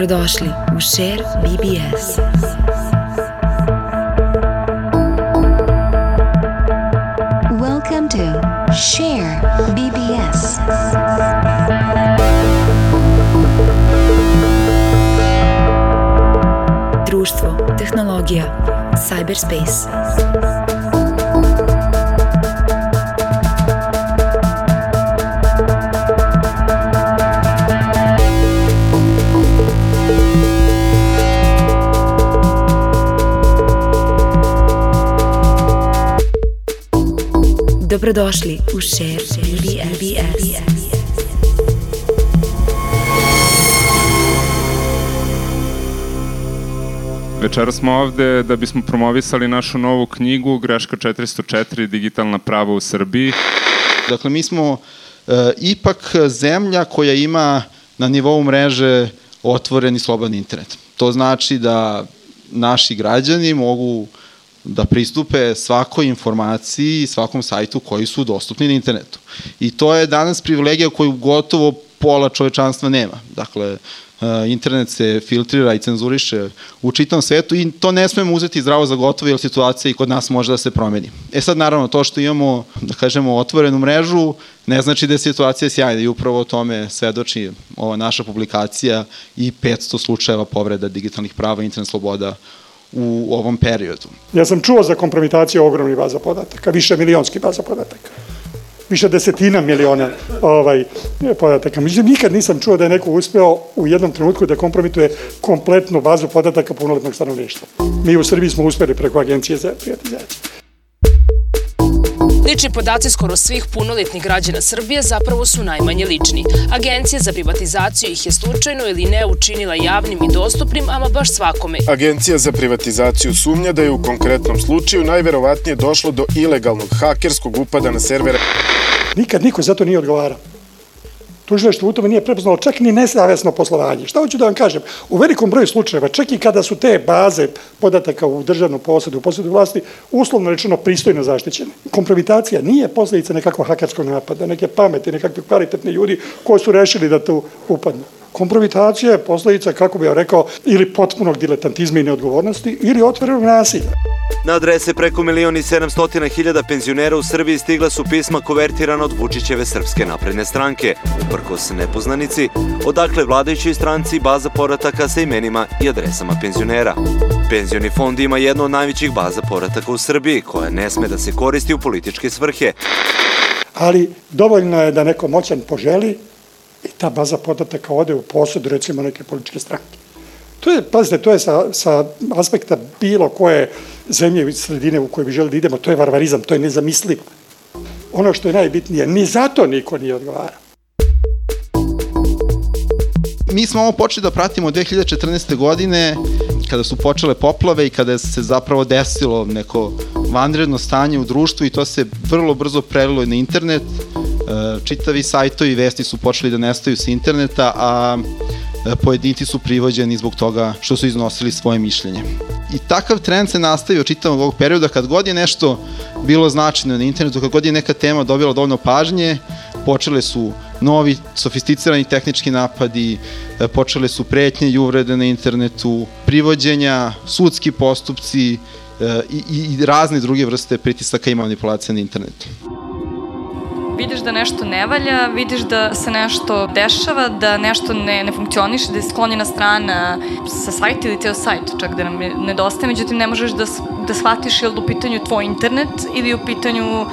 Dobrodošli u Share BBS. Welcome to Share BBS. Društvo, tehnologija, cyberspace. Dobrodošli u Share BBS. Večera smo ovde da bismo promovisali našu novu knjigu Greška 404 digitalna prava u Srbiji. Dakle, mi smo e, ipak zemlja koja ima na nivou mreže otvoren i slobodan internet. To znači da naši građani mogu da pristupe svakoj informaciji i svakom sajtu koji su dostupni na internetu. I to je danas privilegija koju gotovo pola čovečanstva nema. Dakle, e, internet se filtrira i cenzuriše u čitom svetu i to ne smemo uzeti zdravo za gotovo jer situacija i kod nas može da se promeni. E sad naravno to što imamo, da kažemo, otvorenu mrežu ne znači da je situacija sjajna i upravo o tome svedoči ova naša publikacija i 500 slučajeva povreda digitalnih prava i internet sloboda u ovom periodu. Ja sam čuo za kompromitaciju ogromnih baza podataka, više milionski baza podataka više desetina miliona ovaj, podataka. Međutim, nikad nisam čuo da je neko uspeo u jednom trenutku da kompromituje kompletnu bazu podataka punoletnog stanovništva. Mi u Srbiji smo uspeli preko Agencije za privatizaciju. Lični podaci skoro svih punoletnih građana Srbije zapravo su najmanje lični. Agencija za privatizaciju ih je slučajno ili ne učinila javnim i dostupnim, ama baš svakome. Agencija za privatizaciju sumnja da je u konkretnom slučaju najverovatnije došlo do ilegalnog hakerskog upada na servere. Nikad niko za to nije odgovarao tužilaštvo u tome nije prepoznalo čak ni nesavesno poslovanje. Šta hoću da vam kažem? U velikom broju slučajeva, čak i kada su te baze podataka u državnom posledu, u posledu vlasti, uslovno rečeno pristojno zaštićene. Kompromitacija nije posledica nekakvog hakerskog napada, neke pameti, nekakve kvalitetne ljudi koji su rešili da tu upadnu. Kompromitacija je posledica, kako bih ja rekao, ili potpunog diletantizma i neodgovornosti, ili otvorenog nasilja. Na adrese preko milioni 700 hiljada penzionera u Srbiji stigla su pisma kovertirana od Vučićeve srpske napredne stranke, uprkos nepoznanici, odakle vladajućoj stranci baza porataka sa imenima i adresama penzionera. Penzioni fond ima jednu od najvećih baza porataka u Srbiji, koja ne sme da se koristi u političke svrhe. Ali dovoljno je da neko moćan poželi i ta baza podataka ode u posud recimo neke političke stranke. To je, pazite, to je sa, sa aspekta bilo koje zemlje i sredine u kojoj bi želi da idemo, to je varvarizam, to je nezamislivo. Ono što je najbitnije, ni zato niko nije odgovara. Mi smo ovo počeli da pratimo od 2014. godine, kada su počele poplave i kada se zapravo desilo neko vanredno stanje u društvu i to se vrlo brzo prelilo na internet. E, čitavi sajtovi i vesti su počeli da nestaju sa interneta, a pojedinci su privođeni zbog toga što su iznosili svoje mišljenje. I takav trend se nastavio čitavog ovog perioda kad god je nešto bilo značajno na internetu, kad god je neka tema dobila dovoljno pažnje, počele su novi sofisticirani tehnički napadi, e, počele su pretnje i uvrede na internetu, privođenja, sudski postupci i, i razne druge vrste pritisaka i manipulacija na internetu vidiš da nešto ne valja, vidiš da se nešto dešava, da nešto ne, ne funkcioniše, da je sklonjena strana sa sajta ili ceo sajt, čak da nam nedostaje, međutim ne možeš da, da shvatiš je li u pitanju tvoj internet ili u pitanju uh,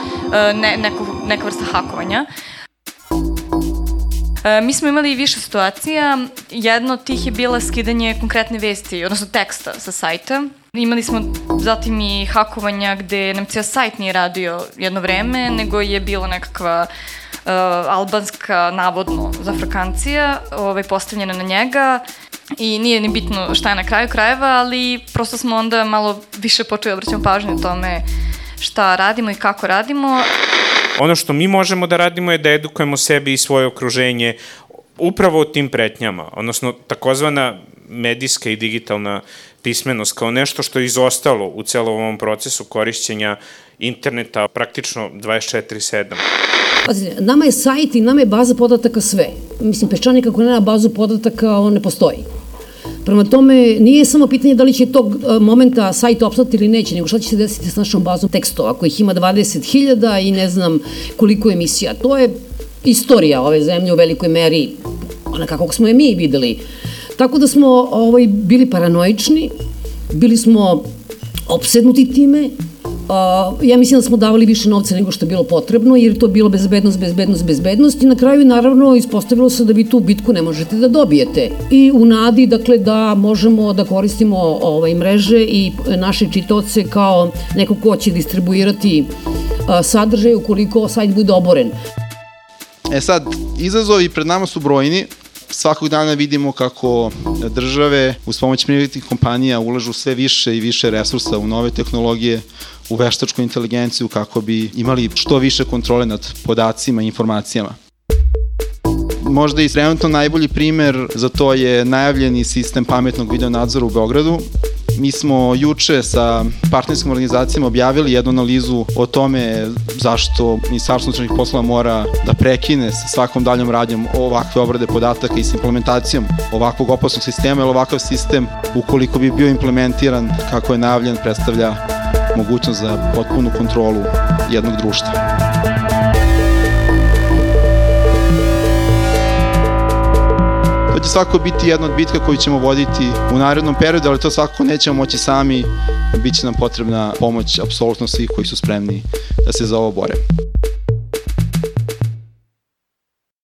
ne, neko, neka vrsta hakovanja. E, mi smo imali više situacija. Jedna od tih je bila skidanje konkretne vesti, odnosno teksta sa sajta. Imali smo zatim i hakovanja gde nam cijel sajt nije radio jedno vreme, nego je bila nekakva uh, albanska, navodno, zafrakancija ovaj, postavljena na njega i nije ni bitno šta je na kraju krajeva, ali prosto smo onda malo više počeli da obraćamo pažnju tome šta radimo i kako radimo. Ono što mi možemo da radimo je da edukujemo sebe i svoje okruženje upravo o tim pretnjama, odnosno takozvana medijska i digitalna pismenost kao nešto što je izostalo u celom ovom procesu korišćenja interneta praktično 24-7. Pazite, nama je sajt i nama je baza podataka sve. Mislim, peščanik ako nema bazu podataka, on ne postoji. Prema tome, nije samo pitanje da li će tog e, momenta sajt opstati ili neće, nego šta će se desiti s našom bazom tekstova, kojih ima 20.000 i ne znam koliko emisija. To je istorija ove zemlje u velikoj meri, ona kako smo je mi videli. Tako da smo ovaj, bili paranoični, bili smo opsednuti time, ja mislim da smo davali više novca nego što je bilo potrebno, jer je to bilo bezbednost, bezbednost, bezbednost i na kraju naravno ispostavilo se da vi tu bitku ne možete da dobijete. I u nadi, dakle, da možemo da koristimo ovaj, mreže i naše čitoce kao neko ko će distribuirati sadržaj ukoliko sajt bude oboren. E sad, izazovi pred nama su brojni, svakog dana vidimo kako države uz pomoć privatnih kompanija ulažu sve više i više resursa u nove tehnologije, u veštačku inteligenciju kako bi imali što više kontrole nad podacima i informacijama. Možda i trenutno najbolji primer za to je najavljeni sistem pametnog video nadzora u Beogradu, Mi smo juče sa partnerskim organizacijama objavili jednu analizu o tome zašto Ministarstvo unutrašnjih poslova mora da prekine sa svakom daljom radnjom ovakve obrade podataka i s implementacijom ovakvog opasnog sistema, jer ovakav sistem, ukoliko bi bio implementiran kako je najavljen, predstavlja mogućnost za potpunu kontrolu jednog društva. To će svako biti jedna od bitka koju ćemo voditi u narednom periodu, ali to svakako nećemo moći sami, bit će nam potrebna pomoć apsolutno svih koji su spremni da se za ovo bore.